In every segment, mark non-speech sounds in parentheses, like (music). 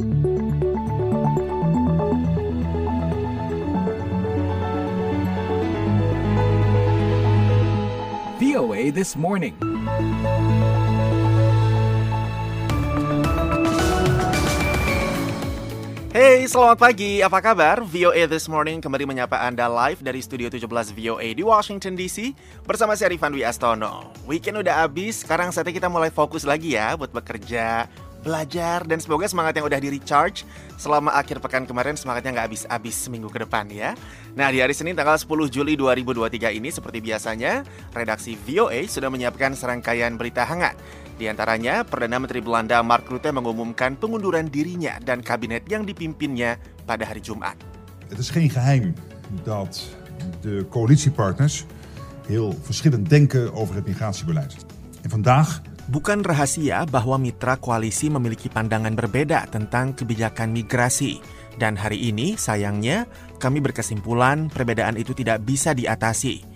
VOA This Morning. Hey, selamat pagi. Apa kabar? VOA This Morning kembali menyapa Anda live dari Studio 17 VOA di Washington DC bersama saya Rifan. Weekend udah habis, sekarang saatnya kita mulai fokus lagi ya buat bekerja, belajar, dan semoga semangat yang udah di recharge selama akhir pekan kemarin semangatnya nggak habis-habis seminggu ke depan ya. Nah, di hari Senin tanggal 10 Juli 2023 ini seperti biasanya, redaksi VOA sudah menyiapkan serangkaian berita hangat di antaranya, Perdana Menteri Belanda Mark Rutte mengumumkan pengunduran dirinya dan kabinet yang dipimpinnya pada hari Jumat. Het is geen geheim dat de coalitiepartners heel verschillend denken over het migratiebeleid. En vandaag Bukan rahasia bahwa mitra koalisi memiliki pandangan berbeda tentang kebijakan migrasi. Dan hari ini, sayangnya, kami berkesimpulan perbedaan itu tidak bisa diatasi.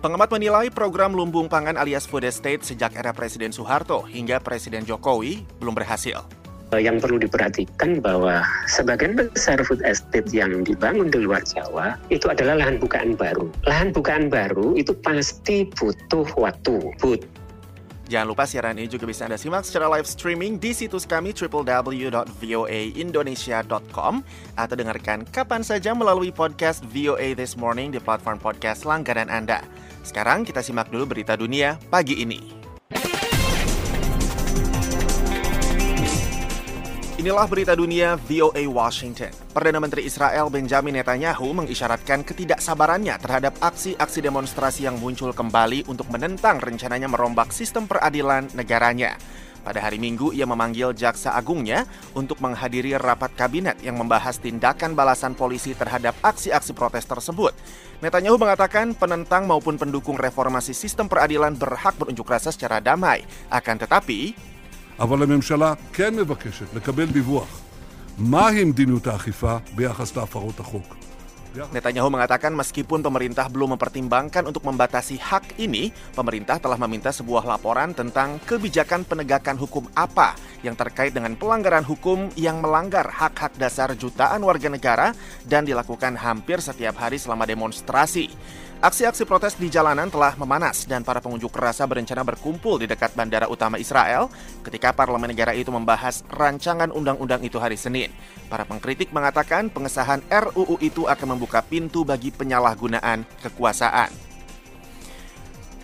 Pengamat menilai program lumbung pangan alias food estate sejak era Presiden Soeharto hingga Presiden Jokowi belum berhasil. yang perlu diperhatikan bahwa sebagian besar food estate yang dibangun di luar Jawa itu adalah lahan bukaan baru. Lahan bukaan baru itu pasti butuh waktu, butuh Jangan lupa siaran ini juga bisa Anda simak secara live streaming di situs kami www.voaindonesia.com atau dengarkan kapan saja melalui podcast VOA This Morning di platform podcast langganan Anda. Sekarang kita simak dulu berita dunia pagi ini. Inilah berita dunia VOA Washington. Perdana Menteri Israel Benjamin Netanyahu mengisyaratkan ketidaksabarannya terhadap aksi-aksi demonstrasi yang muncul kembali untuk menentang rencananya merombak sistem peradilan negaranya. Pada hari Minggu, ia memanggil jaksa agungnya untuk menghadiri rapat kabinet yang membahas tindakan balasan polisi terhadap aksi-aksi protes tersebut. Netanyahu mengatakan penentang maupun pendukung reformasi sistem peradilan berhak berunjuk rasa secara damai. Akan tetapi, אבל הממשלה כן מבקשת לקבל דיווח מהי מדיניות האכיפה ביחס להפרות החוק. Netanyahu mengatakan meskipun pemerintah belum mempertimbangkan untuk membatasi hak ini, pemerintah telah meminta sebuah laporan tentang kebijakan penegakan hukum apa yang terkait dengan pelanggaran hukum yang melanggar hak-hak dasar jutaan warga negara dan dilakukan hampir setiap hari selama demonstrasi. Aksi-aksi protes di jalanan telah memanas dan para pengunjuk rasa berencana berkumpul di dekat bandara utama Israel ketika parlemen negara itu membahas rancangan undang-undang itu hari Senin. Para pengkritik mengatakan pengesahan RUU itu akan membuka pintu bagi penyalahgunaan kekuasaan.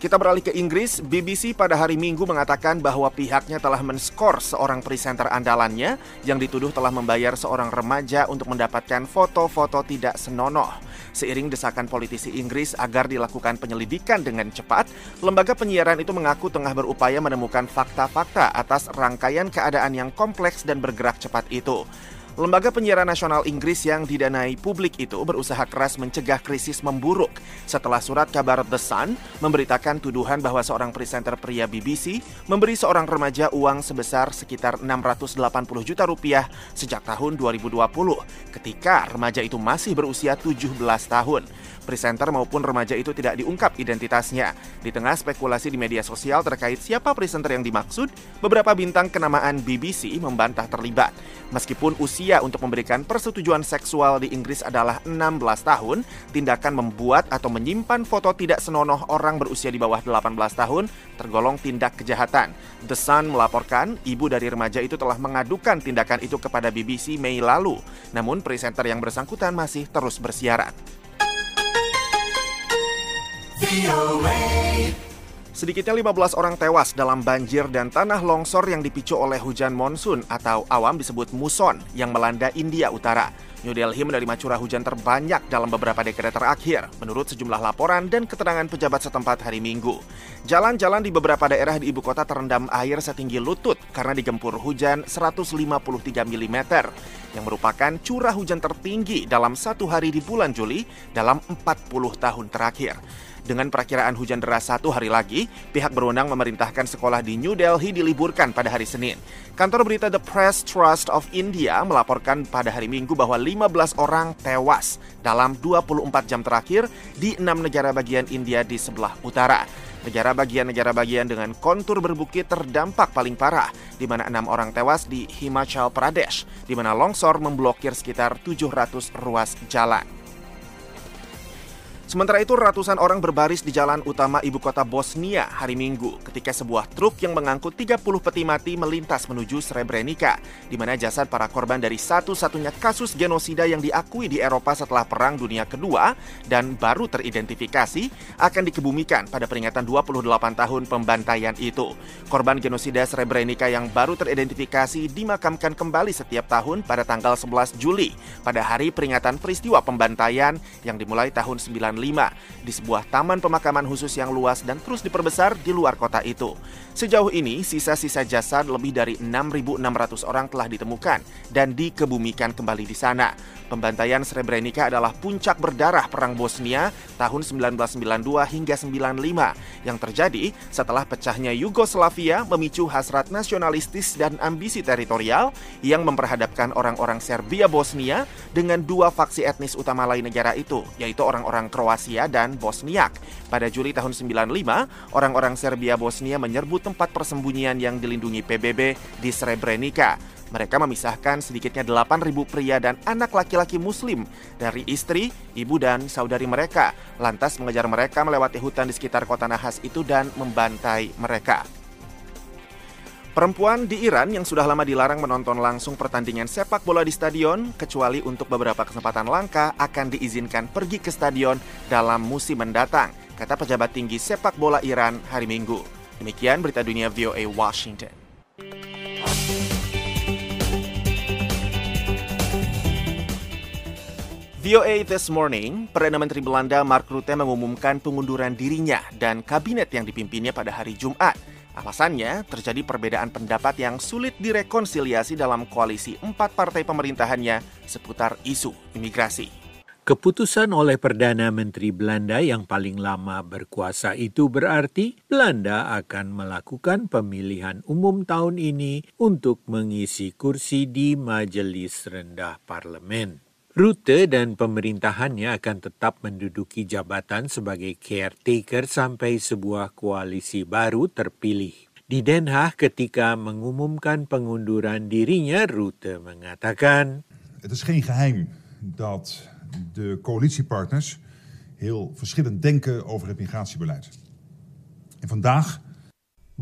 Kita beralih ke Inggris, BBC pada hari Minggu mengatakan bahwa pihaknya telah menskor seorang presenter andalannya yang dituduh telah membayar seorang remaja untuk mendapatkan foto-foto tidak senonoh. Seiring desakan politisi Inggris agar dilakukan penyelidikan dengan cepat, lembaga penyiaran itu mengaku tengah berupaya menemukan fakta-fakta atas rangkaian keadaan yang kompleks dan bergerak cepat itu. Lembaga penyiaran nasional Inggris yang didanai publik itu berusaha keras mencegah krisis memburuk setelah surat kabar The Sun memberitakan tuduhan bahwa seorang presenter pria BBC memberi seorang remaja uang sebesar sekitar 680 juta rupiah sejak tahun 2020 ketika remaja itu masih berusia 17 tahun. Presenter maupun remaja itu tidak diungkap identitasnya. Di tengah spekulasi di media sosial terkait siapa presenter yang dimaksud, beberapa bintang kenamaan BBC membantah terlibat. Meskipun usia untuk memberikan persetujuan seksual di Inggris adalah 16 tahun, tindakan membuat atau menyimpan foto tidak senonoh orang berusia di bawah 18 tahun tergolong tindak kejahatan. The Sun melaporkan ibu dari remaja itu telah mengadukan tindakan itu kepada BBC Mei lalu. Namun presenter yang bersangkutan masih terus bersiaran. Sedikitnya 15 orang tewas dalam banjir dan tanah longsor yang dipicu oleh hujan monsun atau awam disebut muson yang melanda India Utara. New Delhi menerima curah hujan terbanyak dalam beberapa dekade terakhir, menurut sejumlah laporan dan keterangan pejabat setempat hari Minggu. Jalan-jalan di beberapa daerah di ibu kota terendam air setinggi lutut karena digempur hujan 153 mm, yang merupakan curah hujan tertinggi dalam satu hari di bulan Juli dalam 40 tahun terakhir. Dengan perakiraan hujan deras satu hari lagi, pihak berwenang memerintahkan sekolah di New Delhi diliburkan pada hari Senin. Kantor berita The Press Trust of India melaporkan pada hari Minggu bahwa 15 orang tewas dalam 24 jam terakhir di enam negara bagian India di sebelah utara. Negara bagian-negara bagian dengan kontur berbukit terdampak paling parah, di mana enam orang tewas di Himachal Pradesh, di mana longsor memblokir sekitar 700 ruas jalan. Sementara itu, ratusan orang berbaris di jalan utama ibu kota Bosnia hari Minggu ketika sebuah truk yang mengangkut 30 peti mati melintas menuju Srebrenica, di mana jasad para korban dari satu-satunya kasus genosida yang diakui di Eropa setelah Perang Dunia Kedua dan baru teridentifikasi akan dikebumikan pada peringatan 28 tahun pembantaian itu. Korban genosida Srebrenica yang baru teridentifikasi dimakamkan kembali setiap tahun pada tanggal 11 Juli pada hari peringatan peristiwa pembantaian yang dimulai tahun 95 di sebuah taman pemakaman khusus yang luas dan terus diperbesar di luar kota itu. Sejauh ini, sisa-sisa jasad lebih dari 6.600 orang telah ditemukan dan dikebumikan kembali di sana. Pembantaian Srebrenica adalah puncak berdarah Perang Bosnia tahun 1992 hingga 95 yang terjadi setelah pecahnya Yugoslavia memicu hasrat nasionalistis dan ambisi teritorial yang memperhadapkan orang-orang Serbia Bosnia dengan dua faksi etnis utama lain negara itu, yaitu orang-orang Kroasia dan Bosniak. Pada Juli tahun 95, orang-orang Serbia Bosnia menyerbu tempat persembunyian yang dilindungi PBB di Srebrenica. Mereka memisahkan sedikitnya 8.000 pria dan anak laki-laki muslim dari istri, ibu, dan saudari mereka. Lantas mengejar mereka melewati hutan di sekitar kota Nahas itu dan membantai mereka. Perempuan di Iran yang sudah lama dilarang menonton langsung pertandingan sepak bola di stadion, kecuali untuk beberapa kesempatan langka, akan diizinkan pergi ke stadion dalam musim mendatang, kata pejabat tinggi sepak bola Iran hari Minggu. Demikian berita dunia VOA Washington. VOA This Morning, Perdana Menteri Belanda Mark Rutte mengumumkan pengunduran dirinya dan kabinet yang dipimpinnya pada hari Jumat. Alasannya, terjadi perbedaan pendapat yang sulit direkonsiliasi dalam koalisi empat partai pemerintahannya seputar isu imigrasi. Keputusan oleh Perdana Menteri Belanda yang paling lama berkuasa itu berarti Belanda akan melakukan pemilihan umum tahun ini untuk mengisi kursi di Majelis Rendah Parlemen. Rute dan pemerintahannya akan tetap menduduki jabatan sebagai caretaker sampai sebuah koalisi baru terpilih. Di Den Haag ketika mengumumkan pengunduran dirinya, Rute mengatakan, Het is geen geheim dat de coalitiepartners heel verschillend denken over het migratiebeleid. En vandaag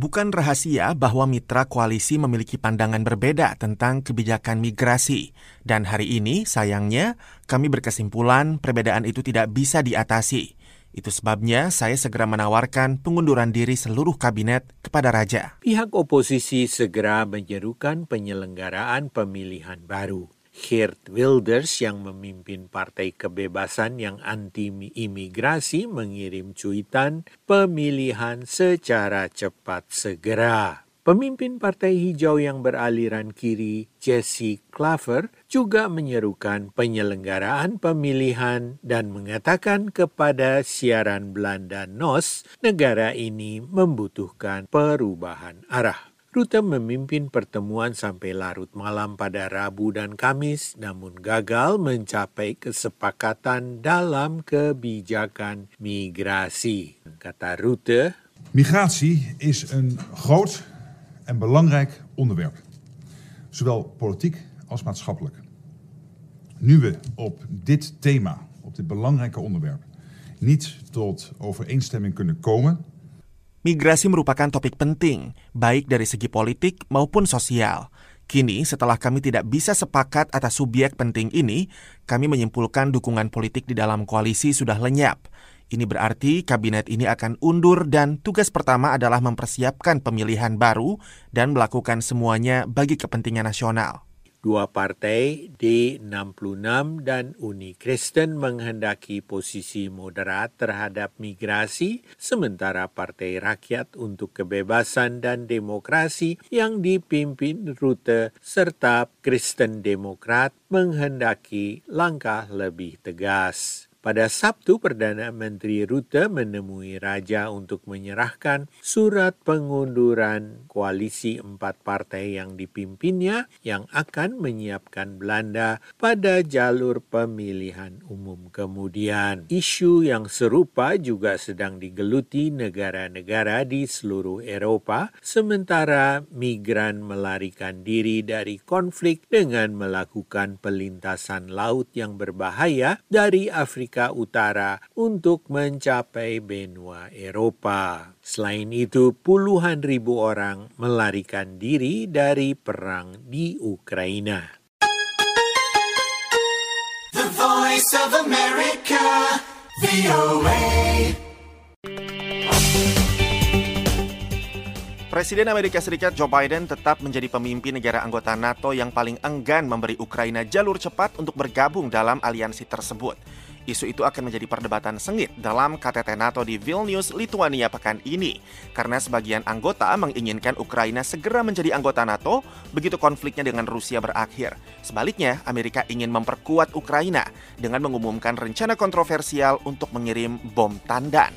Bukan rahasia bahwa mitra koalisi memiliki pandangan berbeda tentang kebijakan migrasi, dan hari ini, sayangnya, kami berkesimpulan perbedaan itu tidak bisa diatasi. Itu sebabnya saya segera menawarkan pengunduran diri seluruh kabinet kepada raja. Pihak oposisi segera menyerukan penyelenggaraan pemilihan baru. Geert Wilders yang memimpin Partai Kebebasan yang anti-imigrasi mengirim cuitan pemilihan secara cepat segera. Pemimpin Partai Hijau yang beraliran kiri, Jesse Claver, juga menyerukan penyelenggaraan pemilihan dan mengatakan kepada siaran Belanda NOS, negara ini membutuhkan perubahan arah. Rute memimpin pertemuan sampai larut malam pada Rabu dan Kamis, namun gagal mencapai kesepakatan dalam kebijakan migrasi. Kata Rute, Migratie is een groot en belangrijk onderwerp, zowel politiek als maatschappelijk. Nu we op dit thema, op dit belangrijke onderwerp, niet tot overeenstemming kunnen komen, Migrasi merupakan topik penting, baik dari segi politik maupun sosial. Kini, setelah kami tidak bisa sepakat atas subjek penting ini, kami menyimpulkan dukungan politik di dalam koalisi sudah lenyap. Ini berarti kabinet ini akan undur dan tugas pertama adalah mempersiapkan pemilihan baru dan melakukan semuanya bagi kepentingan nasional. Dua partai D66 dan Uni Kristen menghendaki posisi moderat terhadap migrasi, sementara Partai Rakyat untuk Kebebasan dan Demokrasi yang dipimpin Rute serta Kristen Demokrat menghendaki langkah lebih tegas. Pada Sabtu, Perdana Menteri Rute menemui Raja untuk menyerahkan surat pengunduran koalisi empat partai yang dipimpinnya yang akan menyiapkan Belanda pada jalur pemilihan umum kemudian. Isu yang serupa juga sedang digeluti negara-negara di seluruh Eropa, sementara migran melarikan diri dari konflik dengan melakukan pelintasan laut yang berbahaya dari Afrika Afrika Utara untuk mencapai benua Eropa. Selain itu, puluhan ribu orang melarikan diri dari perang di Ukraina. The Voice of America, VOA. Presiden Amerika Serikat Joe Biden tetap menjadi pemimpin negara anggota NATO yang paling enggan memberi Ukraina jalur cepat untuk bergabung dalam aliansi tersebut. Isu itu akan menjadi perdebatan sengit dalam KTT NATO di Vilnius, Lithuania pekan ini. Karena sebagian anggota menginginkan Ukraina segera menjadi anggota NATO begitu konfliknya dengan Rusia berakhir. Sebaliknya, Amerika ingin memperkuat Ukraina dengan mengumumkan rencana kontroversial untuk mengirim bom tandan.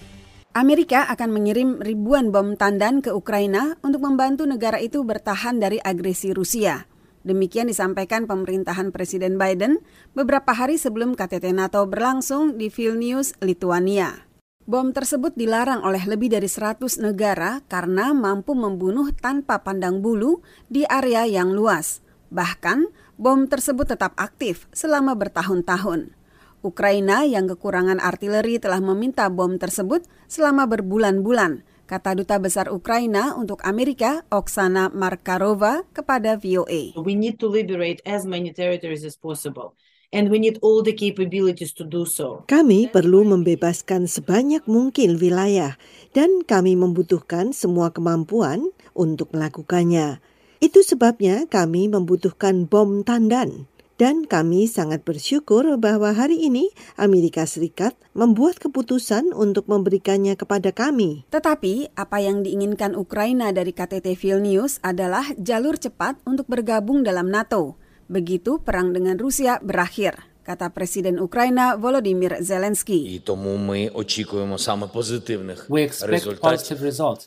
Amerika akan mengirim ribuan bom tandan ke Ukraina untuk membantu negara itu bertahan dari agresi Rusia. Demikian disampaikan pemerintahan Presiden Biden beberapa hari sebelum KTT NATO berlangsung di Vilnius, Lithuania. Bom tersebut dilarang oleh lebih dari 100 negara karena mampu membunuh tanpa pandang bulu di area yang luas. Bahkan, bom tersebut tetap aktif selama bertahun-tahun. Ukraina yang kekurangan artileri telah meminta bom tersebut selama berbulan-bulan kata Duta Besar Ukraina untuk Amerika, Oksana Markarova, kepada VOA. We need to liberate as many territories as possible. And we need all the capabilities to do so. Kami perlu membebaskan sebanyak mungkin wilayah dan kami membutuhkan semua kemampuan untuk melakukannya. Itu sebabnya kami membutuhkan bom tandan. Dan kami sangat bersyukur bahwa hari ini Amerika Serikat membuat keputusan untuk memberikannya kepada kami. Tetapi apa yang diinginkan Ukraina dari KTT Vilnius adalah jalur cepat untuk bergabung dalam NATO. Begitu perang dengan Rusia berakhir kata Presiden Ukraina Volodymyr Zelensky.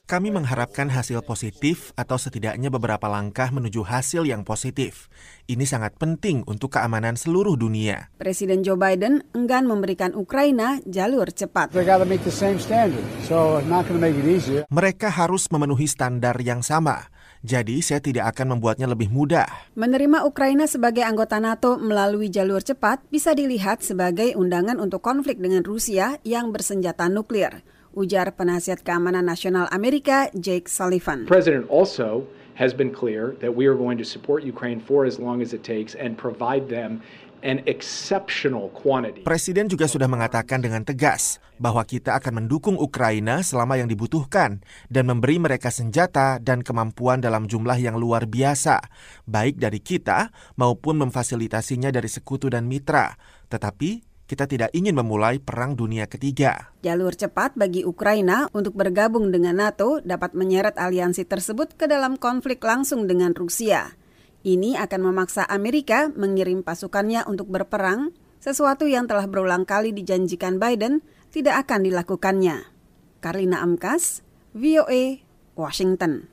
Kami mengharapkan hasil positif atau setidaknya beberapa langkah menuju hasil yang positif. Ini sangat penting untuk keamanan seluruh dunia. Presiden Joe Biden enggan memberikan Ukraina jalur cepat. Mereka harus memenuhi standar yang sama jadi saya tidak akan membuatnya lebih mudah. Menerima Ukraina sebagai anggota NATO melalui jalur cepat bisa dilihat sebagai undangan untuk konflik dengan Rusia yang bersenjata nuklir, ujar penasihat keamanan nasional Amerika Jake Sullivan. President also has been clear that we are going to support Ukraine for as long as it takes and provide them. Presiden juga sudah mengatakan dengan tegas bahwa kita akan mendukung Ukraina selama yang dibutuhkan dan memberi mereka senjata dan kemampuan dalam jumlah yang luar biasa, baik dari kita maupun memfasilitasinya dari sekutu dan mitra. Tetapi kita tidak ingin memulai perang dunia ketiga. Jalur cepat bagi Ukraina untuk bergabung dengan NATO dapat menyeret aliansi tersebut ke dalam konflik langsung dengan Rusia. Ini akan memaksa Amerika mengirim pasukannya untuk berperang, sesuatu yang telah berulang kali dijanjikan Biden tidak akan dilakukannya. Karina Amkas, VOA, Washington.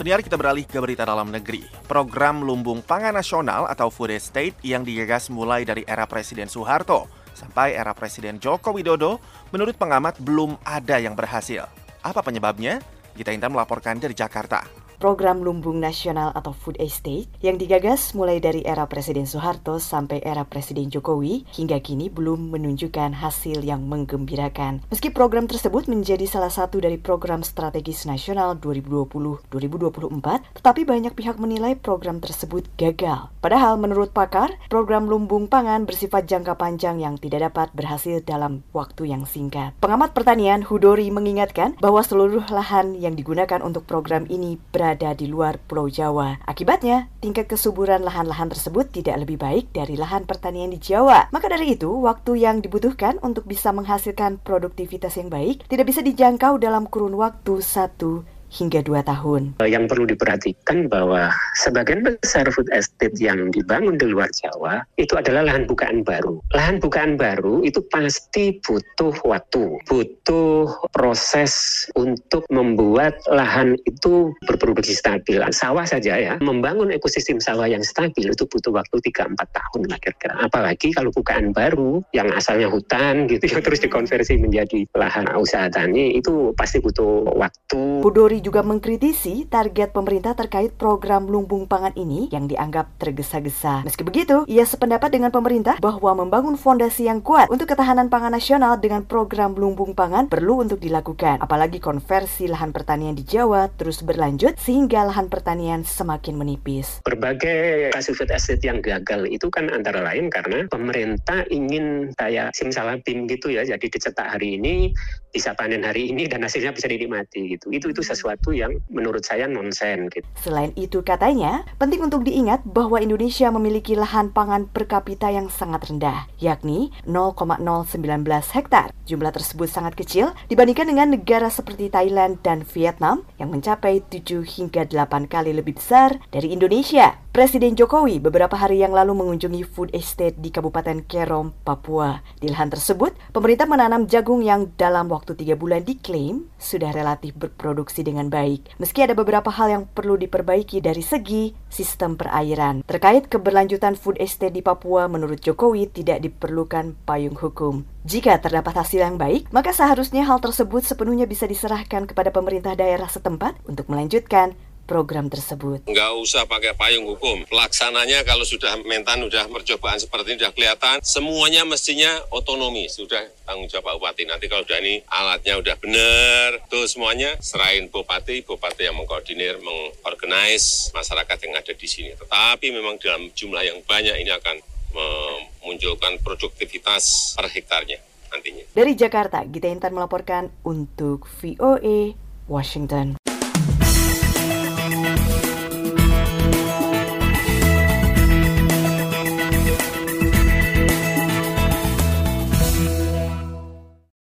Penyiar kita beralih ke berita dalam negeri. Program Lumbung Pangan Nasional atau Food Estate yang digagas mulai dari era Presiden Soeharto Sampai era Presiden Joko Widodo, menurut pengamat belum ada yang berhasil. Apa penyebabnya? Gita Intan melaporkan dari Jakarta program Lumbung Nasional atau Food Estate yang digagas mulai dari era Presiden Soeharto sampai era Presiden Jokowi hingga kini belum menunjukkan hasil yang menggembirakan. Meski program tersebut menjadi salah satu dari program strategis nasional 2020-2024, tetapi banyak pihak menilai program tersebut gagal. Padahal menurut pakar, program lumbung pangan bersifat jangka panjang yang tidak dapat berhasil dalam waktu yang singkat. Pengamat pertanian Hudori mengingatkan bahwa seluruh lahan yang digunakan untuk program ini berada berada di luar Pulau Jawa. Akibatnya, tingkat kesuburan lahan-lahan tersebut tidak lebih baik dari lahan pertanian di Jawa. Maka dari itu, waktu yang dibutuhkan untuk bisa menghasilkan produktivitas yang baik tidak bisa dijangkau dalam kurun waktu 1 hingga 2 tahun. Yang perlu diperhatikan bahwa sebagian besar food estate yang dibangun di luar Jawa itu adalah lahan bukaan baru. Lahan bukaan baru itu pasti butuh waktu, butuh proses untuk membuat lahan itu berproduksi stabil. Sawah saja ya, membangun ekosistem sawah yang stabil itu butuh waktu 3-4 tahun lah kira-kira. Apalagi kalau bukaan baru yang asalnya hutan gitu ya (laughs) terus dikonversi menjadi lahan usaha tani itu pasti butuh waktu. Budori juga mengkritisi target pemerintah terkait program lumbung pangan ini yang dianggap tergesa-gesa. Meski begitu, ia sependapat dengan pemerintah bahwa membangun fondasi yang kuat untuk ketahanan pangan nasional dengan program lumbung pangan perlu untuk dilakukan. Apalagi konversi lahan pertanian di Jawa terus berlanjut sehingga lahan pertanian semakin menipis. Berbagai kasus food estate yang gagal itu kan antara lain karena pemerintah ingin kayak simsalabim gitu ya, jadi dicetak hari ini, bisa panen hari ini dan hasilnya bisa dinikmati gitu. Itu itu sesuatu sesuatu yang menurut saya nonsen. Gitu. Selain itu katanya, penting untuk diingat bahwa Indonesia memiliki lahan pangan per kapita yang sangat rendah, yakni 0,019 hektar. Jumlah tersebut sangat kecil dibandingkan dengan negara seperti Thailand dan Vietnam yang mencapai 7 hingga 8 kali lebih besar dari Indonesia. Presiden Jokowi beberapa hari yang lalu mengunjungi food estate di Kabupaten Kerom, Papua. Di lahan tersebut, pemerintah menanam jagung yang dalam waktu tiga bulan diklaim sudah relatif berproduksi dengan baik. Meski ada beberapa hal yang perlu diperbaiki dari segi sistem perairan. Terkait keberlanjutan food estate di Papua, menurut Jokowi tidak diperlukan payung hukum. Jika terdapat hasil yang baik, maka seharusnya hal tersebut sepenuhnya bisa diserahkan kepada pemerintah daerah setempat untuk melanjutkan program tersebut. Nggak usah pakai payung hukum. Pelaksananya kalau sudah mentan, sudah percobaan seperti ini, sudah kelihatan, semuanya mestinya otonomi. Sudah tanggung jawab Bupati. Nanti kalau sudah ini alatnya udah benar, tuh semuanya serahin Bupati, Bupati yang mengkoordinir, mengorganize masyarakat yang ada di sini. Tetapi memang dalam jumlah yang banyak ini akan memunculkan produktivitas per hektarnya nantinya. Dari Jakarta, Gita Intan melaporkan untuk VOA Washington.